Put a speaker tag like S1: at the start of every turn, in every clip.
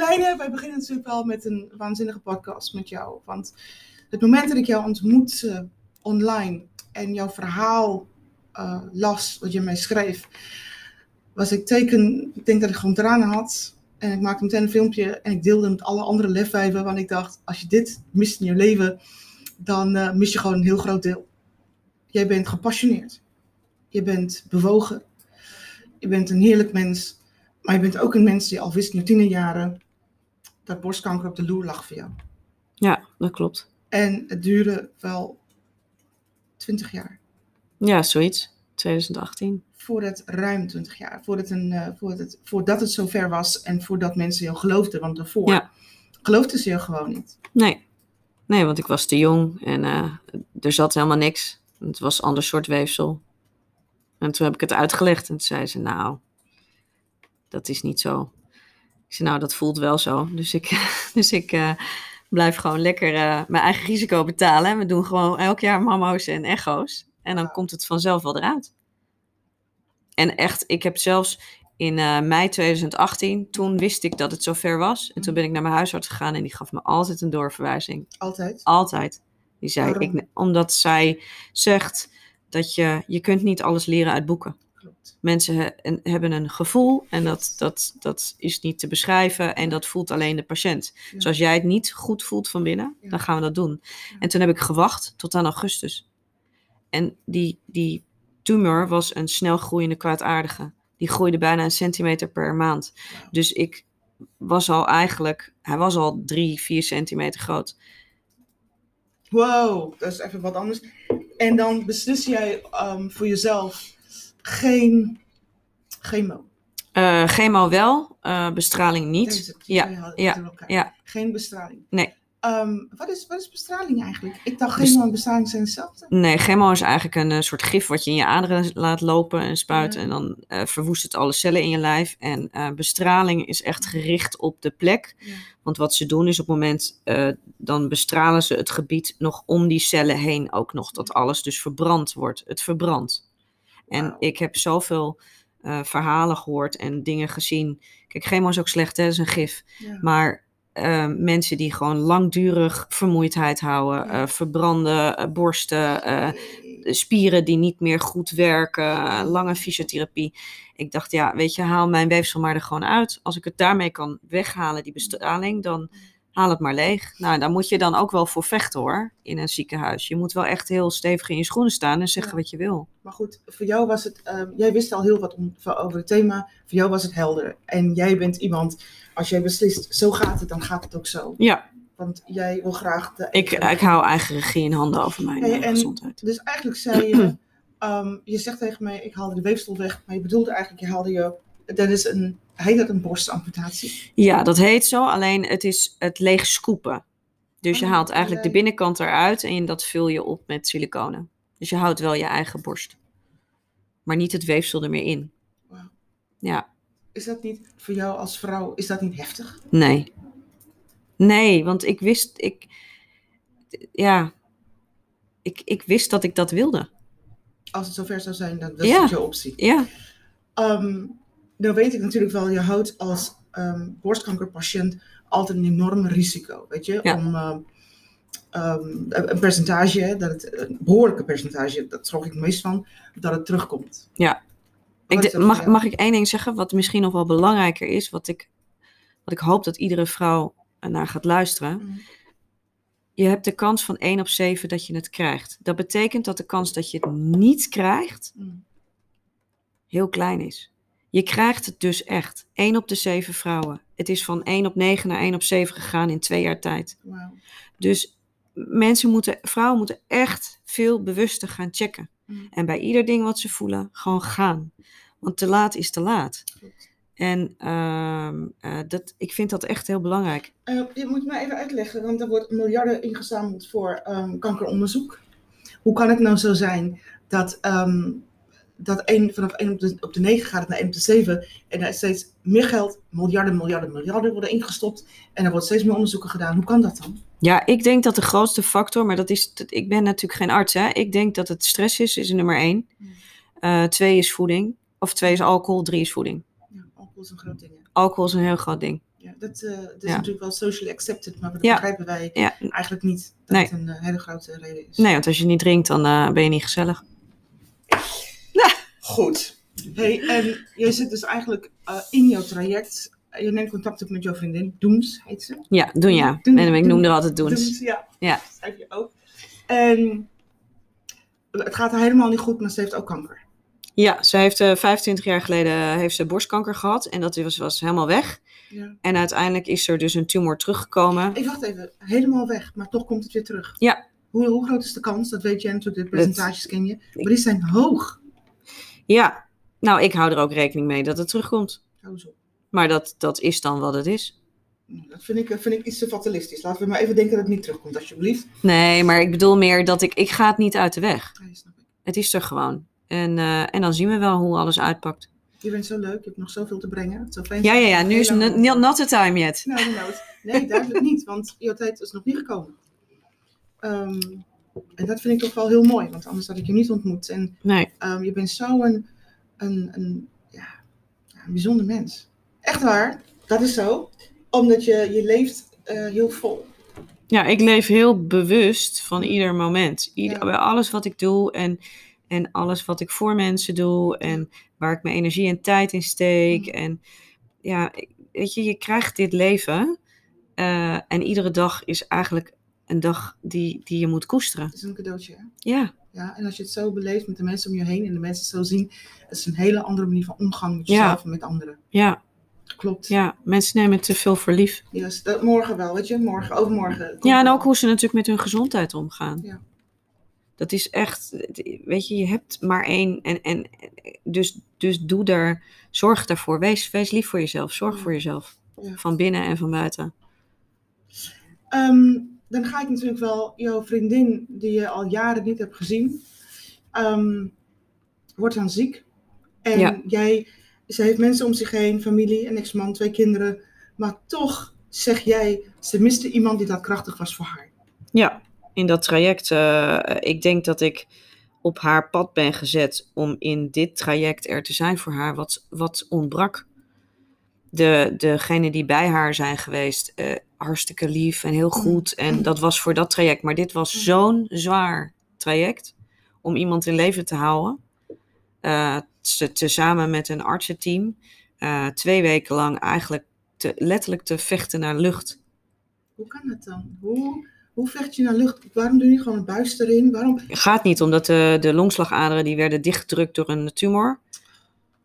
S1: Marjoleine, wij beginnen natuurlijk wel met een waanzinnige podcast met jou. Want het moment dat ik jou ontmoette online en jouw verhaal uh, las, wat je mij schreef, was ik teken, ik denk dat ik gewoon tranen had. En ik maakte meteen een filmpje en ik deelde met alle andere lefwijven, want ik dacht, als je dit mist in je leven, dan uh, mis je gewoon een heel groot deel. Jij bent gepassioneerd. Je bent bewogen. Je bent een heerlijk mens. Maar je bent ook een mens die al wist in je tienerjaren dat borstkanker op de loer lag voor jou.
S2: Ja, dat klopt.
S1: En het duurde wel 20 jaar.
S2: Ja, zoiets. 2018.
S1: Voordat ruim 20 jaar. Voordat, een, uh, voordat, het, voordat het zover was en voordat mensen jou geloofden. Want daarvoor ja. geloofden ze jou gewoon niet.
S2: Nee. Nee, want ik was te jong en uh, er zat helemaal niks. Het was een ander soort weefsel. En toen heb ik het uitgelegd en toen zei ze, nou, dat is niet zo. Ik zei, nou, dat voelt wel zo. Dus ik, dus ik uh, blijf gewoon lekker uh, mijn eigen risico betalen. We doen gewoon elk jaar mammo's en echo's. En dan komt het vanzelf wel eruit. En echt, ik heb zelfs in uh, mei 2018, toen wist ik dat het zover was. En toen ben ik naar mijn huisarts gegaan en die gaf me altijd een doorverwijzing.
S1: Altijd?
S2: Altijd. Die zei, ik, omdat zij zegt dat je, je kunt niet alles leren uit boeken. Klopt. Mensen he, hebben een gevoel en dat, dat, dat is niet te beschrijven en dat voelt alleen de patiënt. Ja. Dus als jij het niet goed voelt van binnen, ja. dan gaan we dat doen. Ja. En toen heb ik gewacht tot aan augustus. En die, die tumor was een snel groeiende kwaadaardige. Die groeide bijna een centimeter per maand. Dus ik was al eigenlijk, hij was al drie, vier centimeter groot.
S1: Wow, dat is even wat anders. En dan beslis jij um, voor jezelf geen chemo.
S2: Uh, chemo wel, uh, bestraling niet.
S1: Deze,
S2: ja, ja, ja.
S1: Geen bestraling.
S2: Nee.
S1: Um, wat, is, wat is bestraling eigenlijk? Ik dacht chemo en bestraling zijn hetzelfde.
S2: Nee, chemo is eigenlijk een uh, soort gif wat je in je aderen laat lopen en spuiten. Ja. En dan uh, verwoest het alle cellen in je lijf. En uh, bestraling is echt gericht op de plek. Ja. Want wat ze doen is op het moment, dan bestralen ze het gebied nog om die cellen heen ook nog. Dat alles dus verbrand wordt. Het verbrandt. En ik heb zoveel verhalen gehoord en dingen gezien. Kijk, chemo is ook slecht, hè? Dat is een gif. Ja. Maar uh, mensen die gewoon langdurig vermoeidheid houden, uh, verbranden uh, borsten, spieren die niet meer goed werken, lange fysiotherapie. Ik dacht, ja, weet je, haal mijn weefsel maar er gewoon uit. Als ik het daarmee kan weghalen, die bestraling, dan haal het maar leeg. Nou, daar moet je dan ook wel voor vechten hoor, in een ziekenhuis. Je moet wel echt heel stevig in je schoenen staan en zeggen ja. wat je wil.
S1: Maar goed, voor jou was het, um, jij wist al heel wat om, over het thema. Voor jou was het helder. En jij bent iemand, als jij beslist, zo gaat het, dan gaat het ook zo.
S2: Ja.
S1: Want jij wil graag... De,
S2: ik, ik hou eigen regie in handen over mijn hey, en, gezondheid.
S1: Dus eigenlijk zei je, um, je zegt tegen mij, ik haalde de weefsel weg. Maar je bedoelde eigenlijk, je haalde je, dat is een Heet dat een borstamputatie?
S2: Ja, dat heet zo. Alleen het is het leeg scoepen. Dus je haalt eigenlijk de binnenkant eruit en dat vul je op met siliconen. Dus je houdt wel je eigen borst. Maar niet het weefsel er meer in.
S1: Wow.
S2: Ja.
S1: Is dat niet voor jou als vrouw, is dat niet heftig?
S2: Nee. Nee, want ik wist, ik, ja, ik, ik wist dat ik dat wilde.
S1: Als het zover zou zijn, dan was
S2: ja.
S1: het je optie.
S2: Ja.
S1: Um, nou weet ik natuurlijk wel, je houdt als um, borstkankerpatiënt altijd een enorm risico, weet je,
S2: ja.
S1: om um, um, een percentage, dat het, een behoorlijke percentage, dat schrok ik meest van, dat het terugkomt.
S2: Ja. Ik de, mag, mag ik één ding zeggen, wat misschien nog wel belangrijker is, wat ik, wat ik hoop dat iedere vrouw naar gaat luisteren.
S1: Mm.
S2: Je hebt de kans van 1 op 7 dat je het krijgt. Dat betekent dat de kans dat je het niet krijgt
S1: Mm.
S2: heel klein is. Je krijgt het dus echt. 1 op de 7 vrouwen. Het is van 1 op 9 naar 1 op 7 gegaan in twee jaar tijd.
S1: Wow.
S2: Dus mensen moeten, vrouwen moeten echt veel bewuster gaan checken.
S1: Mm.
S2: En bij ieder ding wat ze voelen, gewoon gaan. Want te laat is te laat. En uh, uh, dat, ik vind dat echt heel belangrijk.
S1: Uh, je moet me even uitleggen, want er wordt miljarden ingezameld voor um, kankeronderzoek. Hoe kan het nou zo zijn dat um, dat 1, vanaf 1 op de, op de 9 gaat het naar 1 op de 7. En er is steeds meer geld, miljarden, miljarden, miljarden worden ingestopt. En er wordt steeds meer onderzoeken gedaan. Hoe kan dat dan?
S2: Ja, ik denk dat de grootste factor, maar dat is, dat, ik ben natuurlijk geen arts, hè. Ik denk dat het stress is, is nummer 1. Uh, twee is voeding, of twee is alcohol, drie is voeding.
S1: Ja, alcohol is een groot ding. Hè?
S2: Alcohol is een heel groot ding.
S1: Ja. dat, eh, dat is
S2: Ja.
S1: natuurlijk wel socially accepted, maar dat
S2: Ja.
S1: begrijpen wij eigenlijk niet dat
S2: Nee.
S1: het een eh, hele grote reden is.
S2: Nee, want als je niet drinkt, dan eh, ben je niet gezellig.
S1: Goed. Hey, en jij zit dus eigenlijk eh, in jouw traject. Je neemt contact op met jouw vriendin. Doens heet ze.
S2: Ja, doen ja.
S1: Doen-
S2: en ik
S1: doen-
S2: noem er altijd doens.
S1: ja.
S2: Ja.
S1: Schrijf je ook. En het gaat haar helemaal niet goed, maar ze heeft ook kanker.
S2: Ja, ze heeft eh, 25 jaar geleden eh, heeft ze borstkanker gehad. En dat was, was helemaal weg.
S1: Ja.
S2: En uiteindelijk is er dus een tumor teruggekomen.
S1: Ik wacht even, helemaal weg, maar toch komt het weer terug.
S2: Ja.
S1: Hoe, hoe groot is de kans? Dat weet je natuurlijk, de percentages ken je. Maar die zijn hoog.
S2: Ja, nou, ik hou er ook rekening mee dat het terugkomt.
S1: Hou eens op.
S2: Maar dat, dat is dan wat het is.
S1: Dat vind ik, vind ik iets te fatalistisch. Laten we maar even denken dat het niet terugkomt, alsjeblieft.
S2: Nee, maar ik bedoel meer dat ik, ik ga het niet uit de weg.
S1: Nee, snap ik.
S2: Het is er gewoon. En, eh, en dan zien we wel hoe alles uitpakt.
S1: Je bent zo leuk, je hebt nog zoveel te brengen. Zo fijn
S2: Ja, ja, ja. Nu is
S1: lang-
S2: not, not the time yet.
S1: Nou, nee, duidelijk niet, want jouw tijd is nog niet gekomen. Ehm, en dat vind ik toch wel heel mooi, want anders had ik je niet ontmoet. En
S2: Nee.
S1: ehm, je bent zo een, een, een, ja, een bijzonder mens. Echt waar, dat is zo. Omdat je, je leeft eh, heel vol.
S2: Ja, ik leef heel bewust van ieder moment. Ieder,
S1: Ja.
S2: Bij alles wat ik doe en, en alles wat ik voor mensen doe. En waar ik mijn energie en tijd in steek.
S1: Mm.
S2: En ja, weet je, je krijgt dit leven. eh, en iedere dag is eigenlijk een dag die, die je moet koesteren.
S1: Het is een cadeautje. Hè?
S2: Ja,
S1: Ja, en als je het zo beleeft met de mensen om je heen en de mensen zo zien, het is een hele andere manier van omgang met
S2: Ja.
S1: jezelf en met anderen.
S2: ja,
S1: Klopt.
S2: ja. Mensen nemen te veel voor lief.
S1: Yes, dat, morgen wel, weet je, morgen, overmorgen.
S2: Ja, en ook hoe ze natuurlijk met hun gezondheid omgaan.
S1: Ja.
S2: Dat is echt, weet je, je hebt maar één. En, en dus, dus doe daar, zorg daarvoor. Wees, wees lief voor jezelf. Zorg
S1: Ja.
S2: voor jezelf.
S1: Ja.
S2: Van binnen en van buiten.
S1: Ehm, dan ga ik natuurlijk wel jouw vriendin, die je al jaren niet hebt gezien, ehm, wordt dan ziek. En
S2: Ja.
S1: jij, ze heeft mensen om zich heen, familie, een ex-man, twee kinderen. Maar toch zeg jij, ze miste iemand die dat krachtig was voor haar.
S2: Ja, in dat traject. eh, ik denk dat ik op haar pad ben gezet om in dit traject er te zijn voor haar. Wat, wat ontbrak. De, degenen die bij haar zijn geweest, eh, hartstikke lief en heel goed. En dat was voor dat traject. Maar dit was zo'n zwaar traject om iemand in leven te houden. Eh, te, tezamen met een artsenteam. eh, twee weken lang eigenlijk te, letterlijk te vechten naar lucht.
S1: Hoe kan dat dan? Hoe, hoe vecht je naar lucht? Waarom doe je niet gewoon een buis erin? Waarom?
S2: gaat niet, omdat de, de longslagaderen die werden dichtgedrukt door een tumor.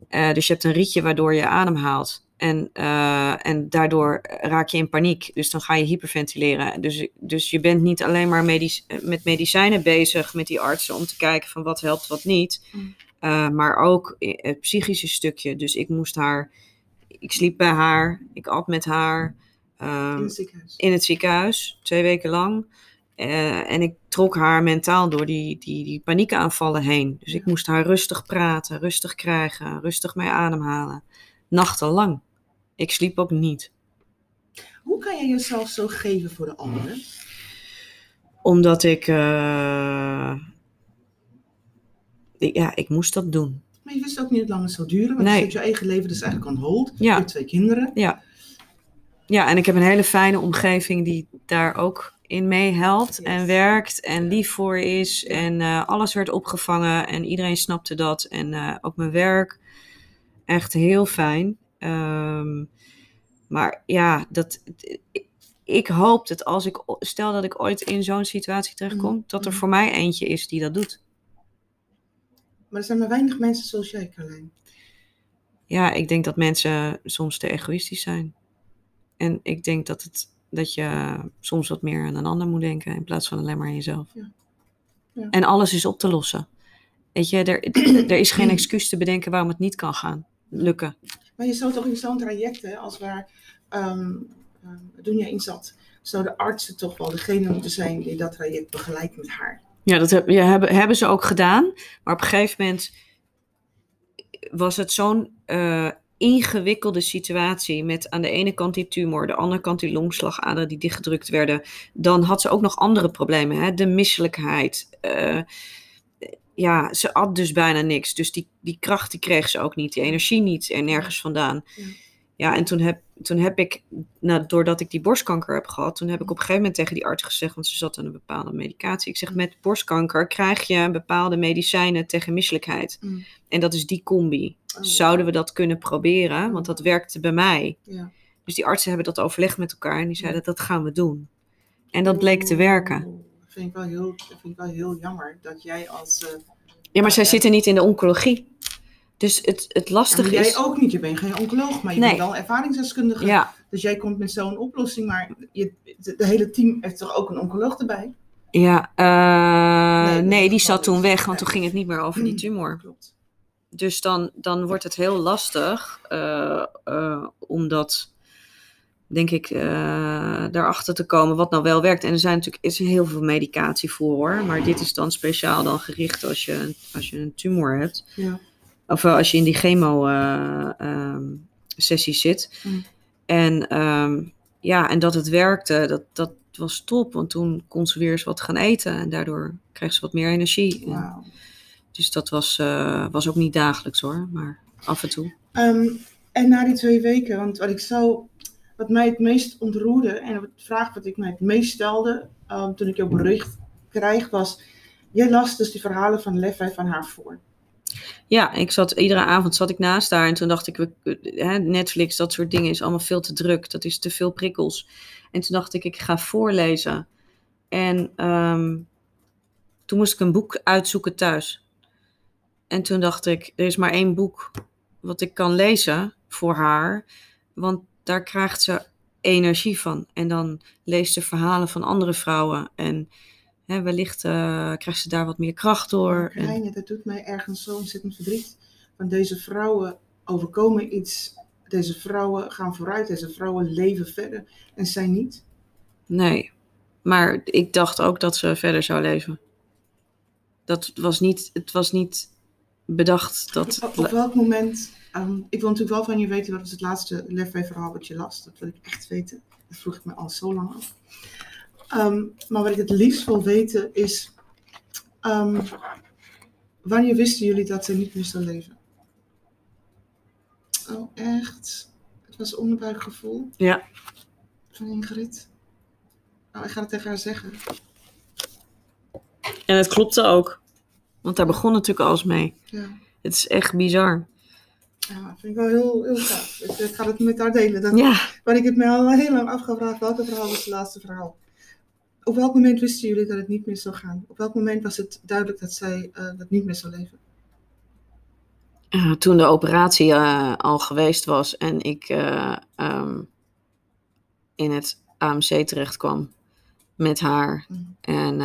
S2: Dus je hebt een rietje waardoor je adem haalt. En, eh, en daardoor raak je in paniek. Dus dan ga je hyperventileren. Dus, dus je bent niet alleen maar medic- met medicijnen bezig met die artsen om te kijken van wat helpt, wat niet.
S1: Mm.
S2: Eh, maar ook i- het psychische stukje. Dus ik moest haar, ik sliep bij haar, ik at met haar. ehm,
S1: in het ziekenhuis.
S2: in het ziekenhuis, twee weken lang. Eh, en ik trok haar mentaal door die, die, die paniekaanvallen heen. Dus ik moest haar rustig praten, rustig krijgen, rustig mee ademhalen. Nachtenlang. Ik sliep ook niet.
S1: Hoe kan je jezelf zo geven voor de anderen?
S2: Omdat ik, eh, ik- ja, ik moest dat doen.
S1: Maar je wist ook niet hoe lang het zou duren. Want
S2: Nee.
S1: je zet je eigen leven dus eigenlijk on hold.
S2: Ja.
S1: Je hebt twee kinderen.
S2: Ja. Ja, en ik heb een hele fijne omgeving die daar ook in mee helpt
S1: Yes.
S2: en werkt en lief voor is. En eh, alles werd opgevangen en iedereen snapte dat. En eh, ook mijn werk. Echt heel fijn. Ehm, maar ja, dat, ik hoop dat als ik, stel dat ik ooit in zo'n situatie terechtkom,
S1: Mhm.
S2: dat er
S1: Mhm.
S2: voor mij eentje is die dat doet.
S1: Maar er zijn maar weinig mensen zoals jij, Carlijn.
S2: Ja, ik denk dat mensen soms te egoïstisch zijn. En ik denk dat, het, dat je soms wat meer aan een ander moet denken in plaats van alleen maar aan jezelf.
S1: Ja. Ja.
S2: En alles is op te lossen. Weet je, er, er is geen excuus te bedenken waarom het niet kan gaan. Lukken.
S1: Maar je zou toch in zo'n traject, hè, als waar jij in zat, zouden artsen toch wel degene moeten zijn die dat traject begeleidt met haar.
S2: Ja, dat heb, ja, hebben, hebben ze ook gedaan. Maar op een gegeven moment was het zo'n eh, ingewikkelde situatie met aan de ene kant die tumor, de andere kant die longslagaderen die dichtgedrukt werden. Dan had ze ook nog andere problemen, hè? de misselijkheid. eh, ja, ze at dus bijna niks. Dus die, die kracht die kreeg ze ook niet, die energie niet en nergens vandaan.
S1: Ja.
S2: Ja, en toen heb, toen heb ik, nou, doordat ik die borstkanker heb gehad, toen heb ik op een gegeven moment tegen die arts gezegd, want ze zat aan een bepaalde medicatie. Ik zeg, met borstkanker krijg je bepaalde medicijnen tegen misselijkheid.
S1: Mm.
S2: En dat is die combi.
S1: Oh,
S2: Zouden we dat kunnen proberen? Want dat werkte bij mij.
S1: ja.
S2: Dus die artsen hebben dat overlegd met elkaar en die zeiden, dat gaan we doen. En dat bleek te werken.
S1: Dat vind ik wel heel, dat vind ik wel heel jammer dat jij als. eh,
S2: Ja, maar zij
S1: Ja.
S2: zitten niet in de oncologie. Dus het, het lastige
S1: maar jij
S2: is...
S1: ook niet, je bent geen oncoloog, maar je
S2: Nee.
S1: bent wel ervaringsdeskundige.
S2: Ja,
S1: Dus jij komt met zo'n oplossing, maar je, de, de hele team heeft toch ook een oncoloog erbij?
S2: ja eh,
S1: Nee,
S2: nee, die zat toen
S1: is-
S2: weg, want toen ging het niet meer over die tumor.
S1: Klopt.
S2: Dus dan, dan wordt het heel lastig, eh, eh, omdat, denk ik, eh, daarachter te komen wat nou wel werkt. En er zijn natuurlijk is er heel veel medicatie voor, hoor. Maar dit is dan speciaal dan gericht als je, een- als je een tumor hebt.
S1: Ja.
S2: Of eh, als je in die chemo-sessie zit.
S1: Mm.
S2: En ehm, ja, en dat het werkte, dat, dat was top. Want toen kon ze weer eens wat gaan eten. En daardoor kreeg ze wat meer energie. En- dus dat was, eh, was ook niet dagelijks hoor, maar af en toe.
S1: Ehm, en na die twee weken, want wat ik zo, wat mij het meest ontroerde en de vraag wat ik mij het meest stelde ehm, toen ik jouw bericht kreeg was, jij las dus die verhalen van Leffe van haar voor.
S2: Ja, ik zat iedere avond zat ik naast haar en toen dacht ik, we- Netflix, dat soort dingen is allemaal veel te druk. Dat is te veel prikkels. En toen dacht ik, ik ga voorlezen. En ehm, toen moest ik een boek uitzoeken thuis. En toen dacht ik, er is maar één boek wat ik kan lezen voor haar. Want daar krijgt ze energie van. En dan leest ze verhalen van andere vrouwen. En hè, wellicht eh, krijgt ze daar wat meer kracht door. En-
S1: Reine, dat doet mij ergens zo ontzettend verdriet. Want deze vrouwen overkomen iets, deze vrouwen gaan vooruit, deze vrouwen leven verder en zij niet.
S2: Nee, maar ik dacht ook dat ze verder zou leven. Dat was niet, het was niet bedacht dat.
S1: Op, op welk moment, ehm, ik wil natuurlijk wel van je weten, wat was het laatste Leffe verhaal wat je las? Dat wil ik echt weten. Dat vroeg ik me al zo lang af. Ehm, maar wat ik het liefst wil weten is, ehm, wanneer wisten jullie dat ze niet meer zou leven? Oh, echt? Het was onderbuikgevoel
S2: Ja,
S1: van Ingrid. Nou, ik ga het tegen haar zeggen.
S2: en het klopte ook. Want daar begon natuurlijk alles mee.
S1: Ja,
S2: Het is echt bizar.
S1: Ja vind ik wel heel, heel gaaf. Ik, ik ga het met haar delen. Dat,
S2: Ja,
S1: ik heb me al heel lang afgevraagd welke verhaal was het laatste verhaal. Op welk moment wisten jullie dat het niet meer zou gaan? Op welk moment was het duidelijk dat zij eh, dat niet meer zou leven?
S2: Eh, toen de operatie eh, al geweest was en ik eh, ehm, in het AMC terecht kwam met haar.
S1: Mm.
S2: En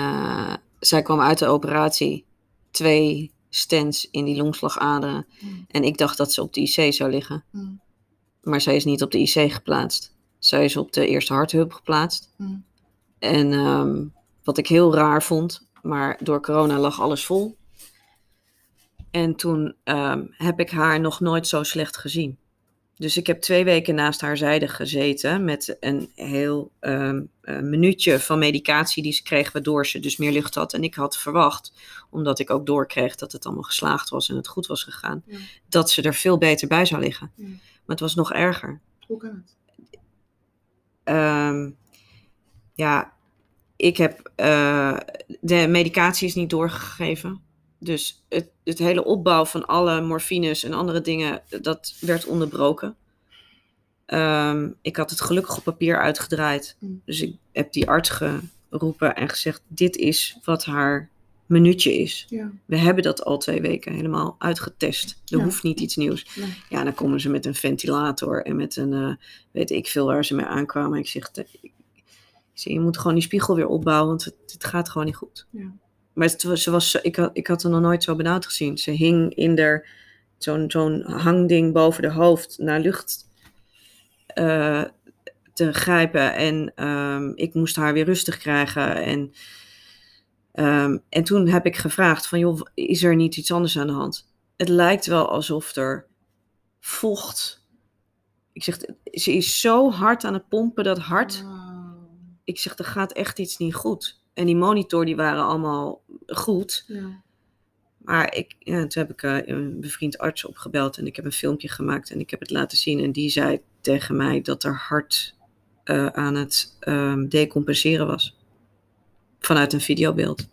S2: zij kwam uit de operatie, twee stents in die longslagaderen.
S1: Mm.
S2: En ik dacht dat ze op de IC zou liggen.
S1: Mm.
S2: Maar zij is niet op de IC geplaatst. Zij is op de eerste harthulp geplaatst.
S1: Mm.
S2: En ehm, wat ik heel raar vond, maar door corona lag alles vol. En toen ehm, heb ik haar nog nooit zo slecht gezien. Dus ik heb twee weken naast haar zijde gezeten met een heel ehm, eh, minuutje van medicatie die ze kreeg, waardoor ze dus meer lucht had. En ik had verwacht, omdat ik ook doorkreeg dat het allemaal geslaagd was en het goed was gegaan,
S1: Ja.
S2: dat ze er veel beter bij zou liggen.
S1: Ja.
S2: Maar het was nog erger.
S1: Hoe kan het?
S2: Ehm, ja, ik heb. eh, de medicatie is niet doorgegeven. Dus het, het hele opbouw van alle morfines en andere dingen, dat werd onderbroken. Ehm, ik had het gelukkig op papier uitgedraaid.
S1: Mm.
S2: Dus ik heb die arts geroepen en gezegd: Dit is wat haar minuutje is.
S1: Ja.
S2: We hebben dat al twee weken helemaal uitgetest. Er
S1: Ja.
S2: hoeft niet iets nieuws.
S1: Nee.
S2: Ja, dan komen ze met een ventilator en met een, eh, weet ik veel waar ze mee aankwamen. Ik zeg, te- ik zeg, je moet gewoon die spiegel weer opbouwen, want het, het gaat gewoon niet goed.
S1: Ja.
S2: Maar het was, ze was, ik, had, ik had haar nog nooit zo benauwd gezien. Ze hing in der, zo'n zo'n hangding boven de hoofd naar lucht eh, te grijpen. En ehm, ik moest haar weer rustig krijgen. En, ehm, en toen heb ik gevraagd van, joh, is er niet iets anders aan de hand? Het lijkt wel alsof er vocht. Ik zeg, ze is zo hard aan het pompen, dat hart. Ik zeg, er gaat echt iets niet goed. En die monitor, die waren allemaal goed.
S1: Ja.
S2: Maar ik, ja, toen heb ik eh, een bevriend arts opgebeld en ik heb een filmpje gemaakt en ik heb het laten zien. En die zei tegen mij dat er hart eh, aan het ehm, decompenseren was. Vanuit een videobeeld.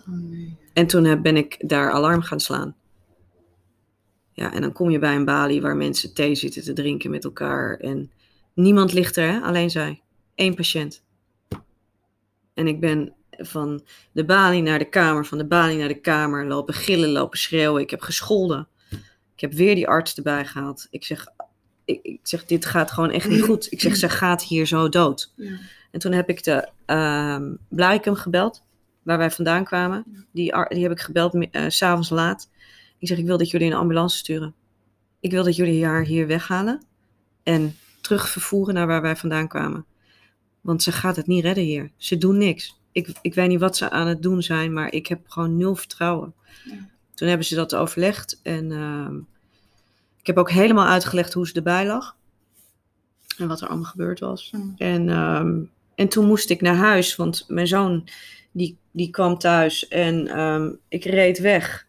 S1: Oh nee.
S2: En toen heb- ben ik daar alarm gaan slaan. Ja, en dan kom je bij een balie waar mensen thee zitten te drinken met elkaar. En niemand ligt er, hè? alleen zij. Eén patiënt. En ik ben van de balie naar de kamer, van de balie naar de kamer, lopen gillen, lopen schreeuwen. Ik heb gescholden. Ik heb weer die arts erbij gehaald. Ik zeg, ik, ik zeg dit gaat gewoon echt niet goed. Ik zeg, ze gaat hier zo dood.
S1: Ja.
S2: En toen heb ik de ehm Blarikum gebeld, waar wij vandaan kwamen. Die, die heb ik gebeld eh, s s'avonds laat. Ik zeg, ik wil dat jullie een ambulance sturen. Ik wil dat jullie haar hier weghalen en terug vervoeren naar waar wij vandaan kwamen. Want ze gaat het niet redden hier. Ze doen niks. Ik, ik weet niet wat ze aan het doen zijn, maar ik heb gewoon nul vertrouwen.
S1: Ja.
S2: Toen hebben ze dat overlegd en ehm, ik heb ook helemaal uitgelegd hoe ze erbij lag. En wat er allemaal gebeurd was.
S1: Mm.
S2: En, ehm, en toen moest ik naar huis, want mijn zoon die, die kwam thuis en ehm, ik reed weg.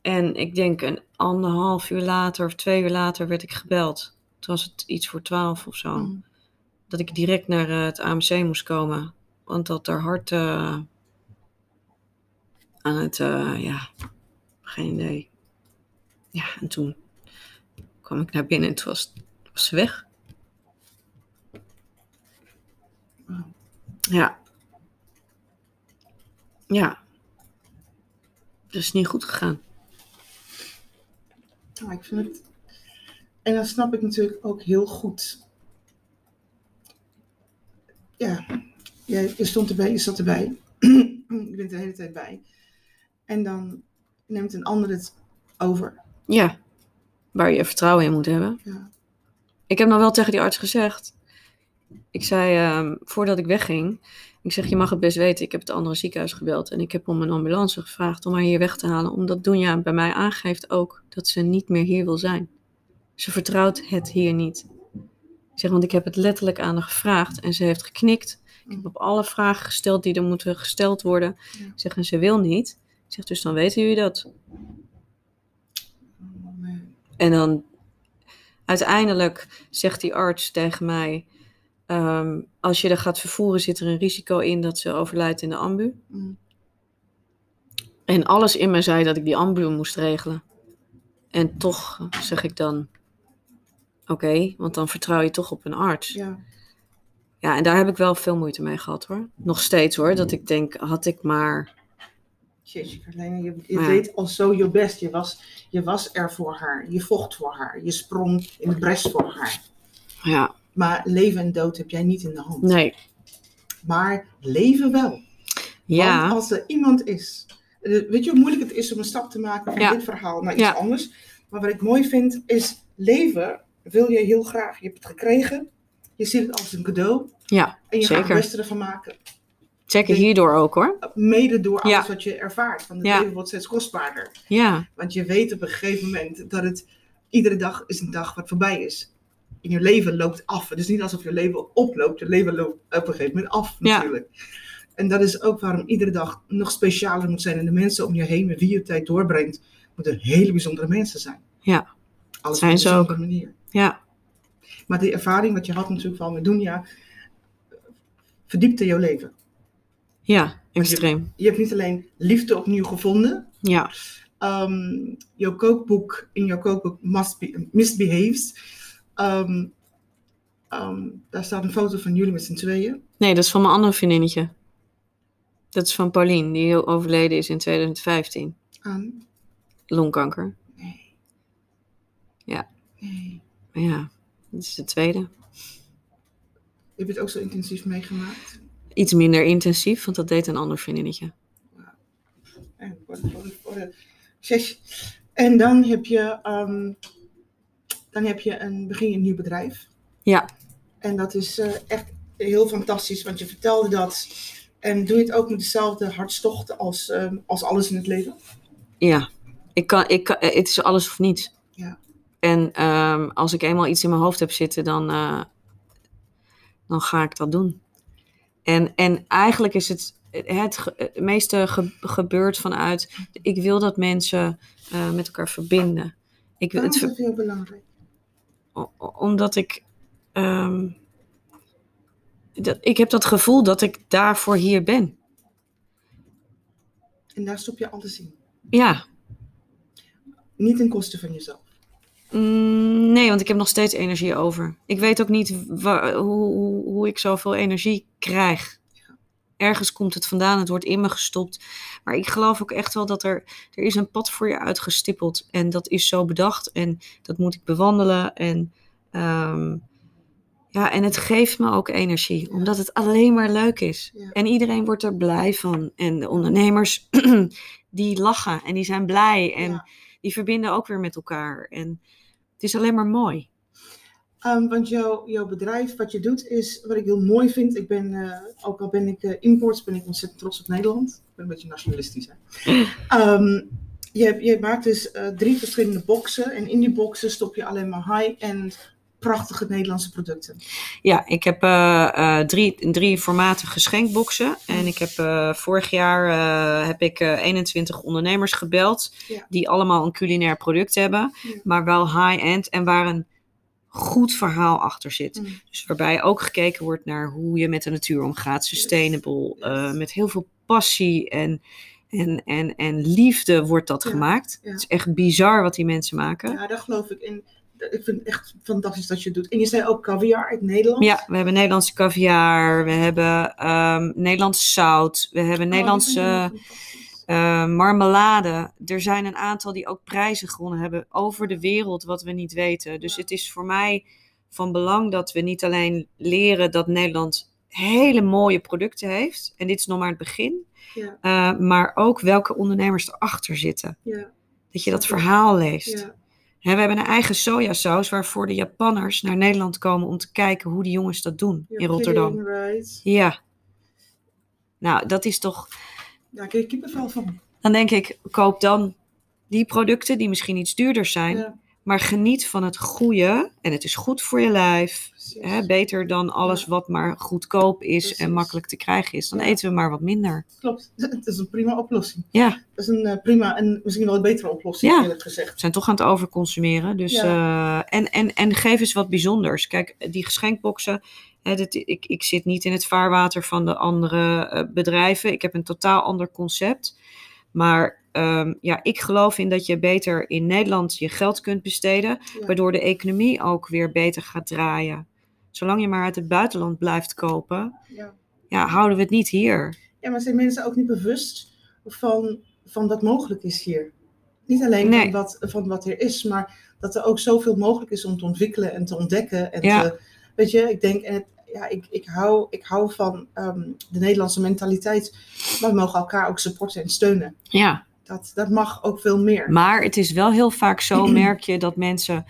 S2: En ik denk een anderhalf uur later of twee uur later werd ik gebeld. Toen was het iets voor twaalf of zo.
S1: Mm.
S2: Dat ik direct naar eh, het AMC moest komen. Want dat er hart eh, aan het, eh, ja, geen idee. Ja, en toen kwam ik naar binnen en toen was, was ze weg. Ja. Ja. Dat is niet goed gegaan.
S1: Nou, ik vind het. En dan snap ik natuurlijk ook heel goed. Ja, je, je stond erbij, je zat erbij. je bent de hele tijd bij. En dan neemt een ander het over.
S2: Ja. Waar je vertrouwen in moet hebben.
S1: Ja.
S2: Ik heb nog wel tegen die arts gezegd. Ik zei, ehm, voordat ik wegging, ik zeg, je mag het best weten, ik heb het andere ziekenhuis gebeld en ik heb om een ambulance gevraagd om haar hier weg te halen, omdat Doenja bij mij aangeeft ook dat ze niet meer hier wil zijn. Ze vertrouwt het hier niet. Ik zeg, want ik heb het letterlijk aan haar gevraagd en ze heeft geknikt. Ik heb op alle vragen gesteld die er moeten gesteld worden.
S1: Ja.
S2: Ik zeg, en ze wil niet. Ik zeg, dus dan weten jullie dat.
S1: Oh, nee.
S2: En dan uiteindelijk zegt die arts tegen mij: ehm, Als je er gaat vervoeren, zit er een risico in dat ze overlijdt in de ambu.
S1: Mm.
S2: En alles in me zei dat ik die ambu moest regelen. En toch zeg ik dan: Oké, want dan vertrouw je toch op een arts. Ja.
S1: Ja.
S2: en daar heb ik wel veel moeite mee gehad hoor. Nog steeds hoor. Dat ik denk: had ik maar.
S1: Jeetje, Carlijn, je, je
S2: Maar ja.
S1: deed al zo je best. Je was, je was er voor haar. Je vocht voor haar. Je sprong in de bres voor haar.
S2: Ja,
S1: Maar leven en dood heb jij niet in de hand.
S2: nee.
S1: Maar leven wel. Want
S2: Ja,
S1: als er iemand is. eh, Weet je hoe moeilijk het is om een stap te maken van
S2: Ja.
S1: dit verhaal naar iets
S2: Ja.
S1: anders? Maar wat ik mooi vind is leven wil je heel graag. Je hebt het gekregen. Je ziet het als een cadeau.
S2: ja
S1: En je gaat
S2: zeker.
S1: het beste ervan maken.
S2: Zeker hierdoor ook hoor.
S1: Mede door alles
S2: Ja.
S1: wat je ervaart. Want het
S2: Ja.
S1: leven wordt steeds kostbaarder.
S2: Ja,
S1: Want je weet op een gegeven moment dat het iedere dag is een dag wat voorbij is. En je leven loopt af. Het is niet alsof je leven oploopt. Je leven loopt op een gegeven moment af
S2: Ja.
S1: natuurlijk. En dat is ook waarom iedere dag nog specialer moet zijn. En de mensen om je heen met wie je tijd doorbrengt, moeten hele bijzondere mensen zijn.
S2: Ja.
S1: Alles
S2: Zijn
S1: op een
S2: ze ook.
S1: manier.
S2: ja,
S1: Maar die ervaring wat je had natuurlijk wel met Dunja, verdiepte jouw leven.
S2: ja, extreem.
S1: Je hebt niet alleen liefde opnieuw gevonden,
S2: Ja,
S1: Ehm, jouw kookboek, in jouw kookboek Must Be, Misbehaves, ehm, ehm, daar staat een foto van jullie met z'n tweeën.
S2: nee, dat is van mijn andere vriendinnetje. Dat is van Paulien, die heel overleden is in 2015.
S1: Aan.
S2: Longkanker.
S1: Nee.
S2: Ja.
S1: Nee.
S2: Ja, dat is de tweede.
S1: Heb je het ook zo intensief meegemaakt?
S2: Iets minder intensief, want dat deed een ander vriendinnetje.
S1: De- zes. en dan heb je, ehm, dan heb je een, begin je een nieuw bedrijf.
S2: Ja.
S1: En dat is eh, echt heel fantastisch, want je vertelde dat. En doe je het ook met dezelfde hartstocht als, ehm, als alles in het leven?
S2: Ja, ik kan, ik kan, eh, het is alles of niets.
S1: Ja.
S2: En ehm, als ik eenmaal iets in mijn hoofd heb zitten, dan, eh, dan ga ik dat doen. En, en eigenlijk is het het, meeste ge- gebeurt vanuit, ik wil dat mensen eh, met elkaar verbinden. Ik,
S1: Waarom
S2: het,
S1: is dat jou belangrijk?
S2: o- omdat ik, ehm, dat, ik heb dat gevoel dat ik daarvoor hier ben.
S1: En daar stop je alles in.
S2: Ja,
S1: Niet ten koste van jezelf.
S2: Mm, nee, want ik heb nog steeds energie over. Ik weet ook niet wa- hoe, hoe, hoe ik zoveel energie krijg. Ergens komt het vandaan, het wordt in me gestopt. Maar ik geloof ook echt wel dat er, er is een pad voor je uitgestippeld. En dat is zo bedacht en dat moet ik bewandelen. En, ehm, ja, en het geeft me ook energie,
S1: Ja.
S2: omdat het alleen maar leuk is.
S1: Ja.
S2: En iedereen wordt er blij van. En de ondernemers, die lachen en die zijn blij. En
S1: Ja.
S2: die verbinden ook weer met elkaar. En het is alleen maar mooi.
S1: Ehm, want jouw, bedrijf, wat je doet, is wat ik heel mooi vind. Ik ben, eh, ook al ben ik eh, imports, ben ik ontzettend trots op Nederland. Ik ben een beetje nationalistisch. Hè? Ehm, je, je maakt dus eh, drie verschillende boxen. En in die boxen stop je alleen maar high-end, prachtige Nederlandse producten.
S2: Ja, ik heb eh, drie, drie formaten geschenkboxen. En ik heb eh, vorig jaar heb ik eh, 21 ondernemers gebeld.
S1: Ja.
S2: Die allemaal een culinair product hebben.
S1: Ja.
S2: Maar wel high-end en waar een goed verhaal achter zit.
S1: Mm.
S2: Dus waarbij ook gekeken wordt naar hoe je met de natuur omgaat. Sustainable.
S1: Yes.
S2: met heel veel passie en, en, en, en liefde wordt dat
S1: Ja,
S2: gemaakt. Het is echt bizar wat die mensen maken.
S1: Ja, daar geloof ik in. Ik vind het echt fantastisch dat je het doet. En je zei ook caviar uit Nederland.
S2: Ja, we hebben Nederlandse caviar, we hebben ehm, Nederlands zout, we hebben
S1: Oh,
S2: Nederlandse
S1: vind ik wel fantastisch.
S2: eh, marmelade. Er zijn een aantal die ook prijzen gewonnen hebben over de wereld, wat we niet weten. Dus
S1: Ja.
S2: het is voor mij van belang dat we niet alleen leren dat Nederland hele mooie producten heeft, en dit is nog maar het begin,
S1: Ja,
S2: eh, maar ook welke ondernemers erachter zitten.
S1: ja,
S2: Dat je dat verhaal leest. We hebben een eigen sojasaus waarvoor de Japanners naar Nederland komen om te kijken hoe die jongens dat doen in Rotterdam.
S1: kidding, right?
S2: Ja. Nou, dat is toch.
S1: Ja, ik heb kippenvel van.
S2: Dan denk ik, koop dan die producten die misschien iets duurder zijn,
S1: Ja,
S2: maar geniet van het goede. En het is goed voor je lijf. Hè, beter dan alles wat maar goedkoop is
S1: Precies.
S2: en makkelijk te krijgen is. Dan
S1: Ja.
S2: eten we maar wat minder.
S1: Klopt, het is een prima oplossing.
S2: Ja.
S1: Dat is een eh, prima en misschien wel een betere oplossing,
S2: Ja.
S1: eerlijk gezegd.
S2: We zijn toch aan het overconsumeren. Dus, eh, en, en, en geef eens wat bijzonders. Kijk, die geschenkboxen. Hè, ik, ik zit niet in het vaarwater van de andere eh, bedrijven. Ik heb een totaal ander concept. Maar ehm, ja, ik geloof in dat je beter in Nederland je geld kunt besteden.
S1: Ja.
S2: Waardoor de economie ook weer beter gaat draaien. Zolang je maar uit het buitenland blijft kopen,
S1: Ja.
S2: ja, houden we het niet hier.
S1: ja, maar zijn mensen ook niet bewust van, van wat mogelijk is hier? Niet alleen
S2: Nee.
S1: van, wat, van wat er is, maar dat er ook zoveel mogelijk is om te ontwikkelen en te ontdekken. En
S2: Ja.
S1: te, weet je, ik denk, en het, ja, ik, ik, hou, ik hou van ehm, de Nederlandse mentaliteit. Wij mogen elkaar ook supporten en steunen.
S2: Ja,
S1: Dat, dat mag ook veel meer.
S2: Maar het is wel heel vaak zo, merk je, dat mensen,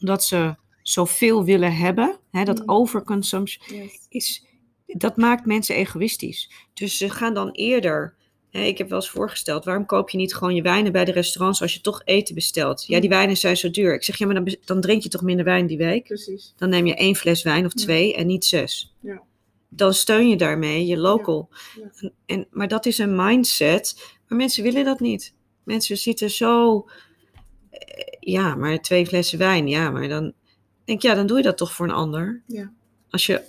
S2: omdat ze zoveel willen hebben, hè, dat
S1: Mm.
S2: overconsumption,
S1: Yes.
S2: is, dat maakt mensen egoïstisch. Dus ze gaan dan eerder, hè, ik heb wel eens voorgesteld, waarom koop je niet gewoon je wijnen bij de restaurants als je toch eten bestelt? Ja, die
S1: Mm.
S2: wijnen zijn zo duur. Ik zeg, ja, maar dan, dan drink je toch minder wijn die week?
S1: Precies.
S2: Dan neem je één fles wijn of
S1: Ja.
S2: twee en niet zes.
S1: Ja.
S2: Dan steun je daarmee je local.
S1: Ja.
S2: En, maar dat is een mindset. Maar mensen willen dat niet. Mensen zitten zo. eh, Ja, maar twee flessen wijn. Ja, maar dan denk ik, ja, dan doe je dat toch voor een ander.
S1: Ja.
S2: Als je,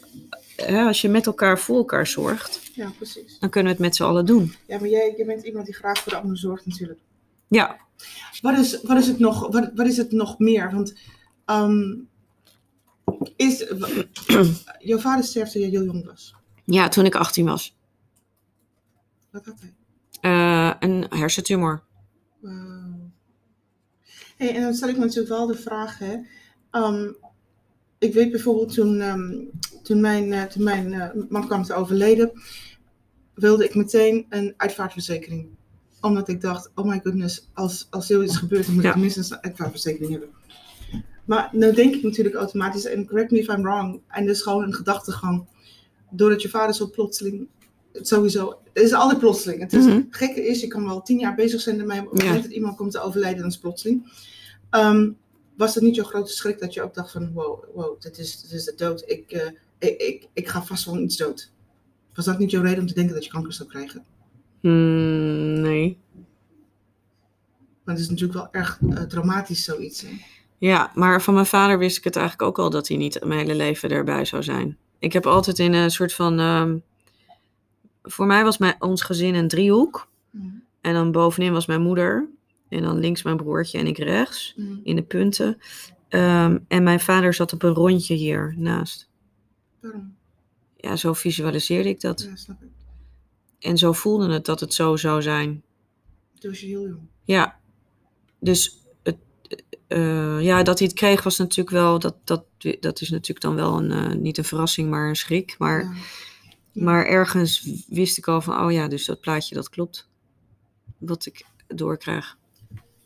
S2: hè, als je met elkaar voor elkaar zorgt,
S1: Ja, precies.
S2: dan kunnen we het met z'n allen doen.
S1: Ja, maar jij, jij bent iemand die graag voor de ander zorgt natuurlijk.
S2: Ja,
S1: Wat is, wat is, het, nog, wat, wat is het nog meer? Want ehm, is, jouw vader sterfte toen je heel jong was.
S2: ja toen ik 18 was.
S1: Wat had hij?
S2: Eh, een hersentumor.
S1: Wauw. Hey, en dan stel ik me natuurlijk wel de vraag, hè. Ehm, ik weet bijvoorbeeld toen, ehm, toen mijn, eh, toen mijn eh, man kwam te overleden, wilde ik meteen een uitvaartverzekering. Omdat ik dacht, oh my goodness, als, als zoiets gebeurt, dan moet
S2: Ja.
S1: ik minstens een uitvaartverzekering hebben. Maar nou denk ik natuurlijk automatisch, en correct me if I'm wrong, en is gewoon een gedachtegang. Doordat je vader zo plotseling, sowieso, het is altijd plotseling. Het, is,
S2: Mhm.
S1: het gekke is, je kan wel tien jaar bezig zijn ermee, maar op het
S2: Ja.
S1: moment dat iemand komt te overlijden, dan is het plotseling. Ehm, was dat niet jouw grote schrik dat je ook dacht van, wow, wow dit, is, dit is de dood, ik, eh, ik, ik, ik ga vast wel iets dood. Was dat niet jouw reden om te denken dat je kanker zou krijgen?
S2: Hmm, nee.
S1: Want het is natuurlijk wel erg uh, traumatisch zoiets. Hè?
S2: Ja, maar van mijn vader wist ik het eigenlijk ook al dat hij niet mijn hele leven erbij zou zijn. Ik heb altijd in een soort van. Um, voor mij was mijn, ons gezin een driehoek.
S1: Mm.
S2: En dan bovenin was mijn moeder. En dan links mijn broertje en ik rechts.
S1: Mm.
S2: In de punten. Um, en mijn vader zat op een rondje hier naast.
S1: Waarom?
S2: Ja, zo visualiseerde ik dat.
S1: Ja, snap ik.
S2: En zo voelde het dat het zo zou zijn.
S1: Toen was je heel jong.
S2: Ja. Dus het, uh, ja, dat hij het kreeg was natuurlijk wel, dat, dat, dat is natuurlijk dan wel een, uh, niet een verrassing, maar een schrik. Maar,
S1: Ja.
S2: Maar ergens wist ik al van, oh ja, dus dat plaatje dat klopt. Wat ik doorkrijg.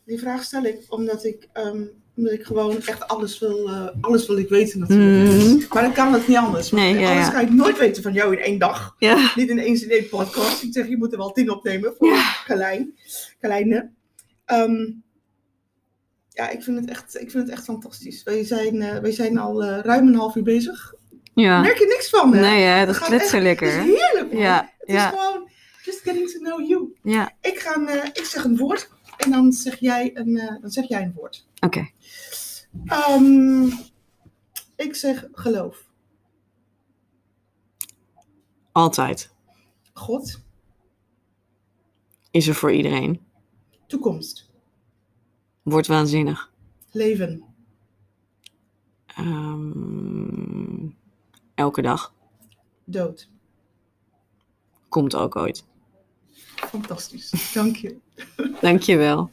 S1: Die vraag stel ik omdat ik, ehm, omdat ik gewoon echt alles wil, eh, alles wil ik weten natuurlijk.
S2: Mhm.
S1: Maar dan kan het niet anders.
S2: Nee, ja,
S1: anders
S2: ja.
S1: kan ik nooit weten van jou in één dag.
S2: Ja.
S1: Niet in één in één podcast. Ik zeg, je moet er wel tien opnemen voor
S2: Ja.
S1: Carlijn. Carlijne. Ehm, ja, ik vind, het echt, ik vind het echt fantastisch. Wij zijn, eh, wij zijn al eh, ruim een half uur bezig.
S2: Ja.
S1: Merk je niks van, hè?
S2: Nee, hè, dat kletst zo lekker.
S1: Het is heerlijk, man.
S2: Ja,
S1: Het is gewoon just getting to know you.
S2: Ja,
S1: Ik, ga, eh, ik zeg een woord en dan zeg jij een, eh, dan zeg jij een woord.
S2: oké.
S1: Ehm, ik zeg geloof.
S2: Altijd.
S1: God.
S2: Is er voor iedereen.
S1: Toekomst.
S2: Wordt waanzinnig.
S1: Leven.
S2: Ehm, elke dag.
S1: Dood.
S2: Komt ook ooit.
S1: Fantastisch. Dank je.
S2: Dankjewel.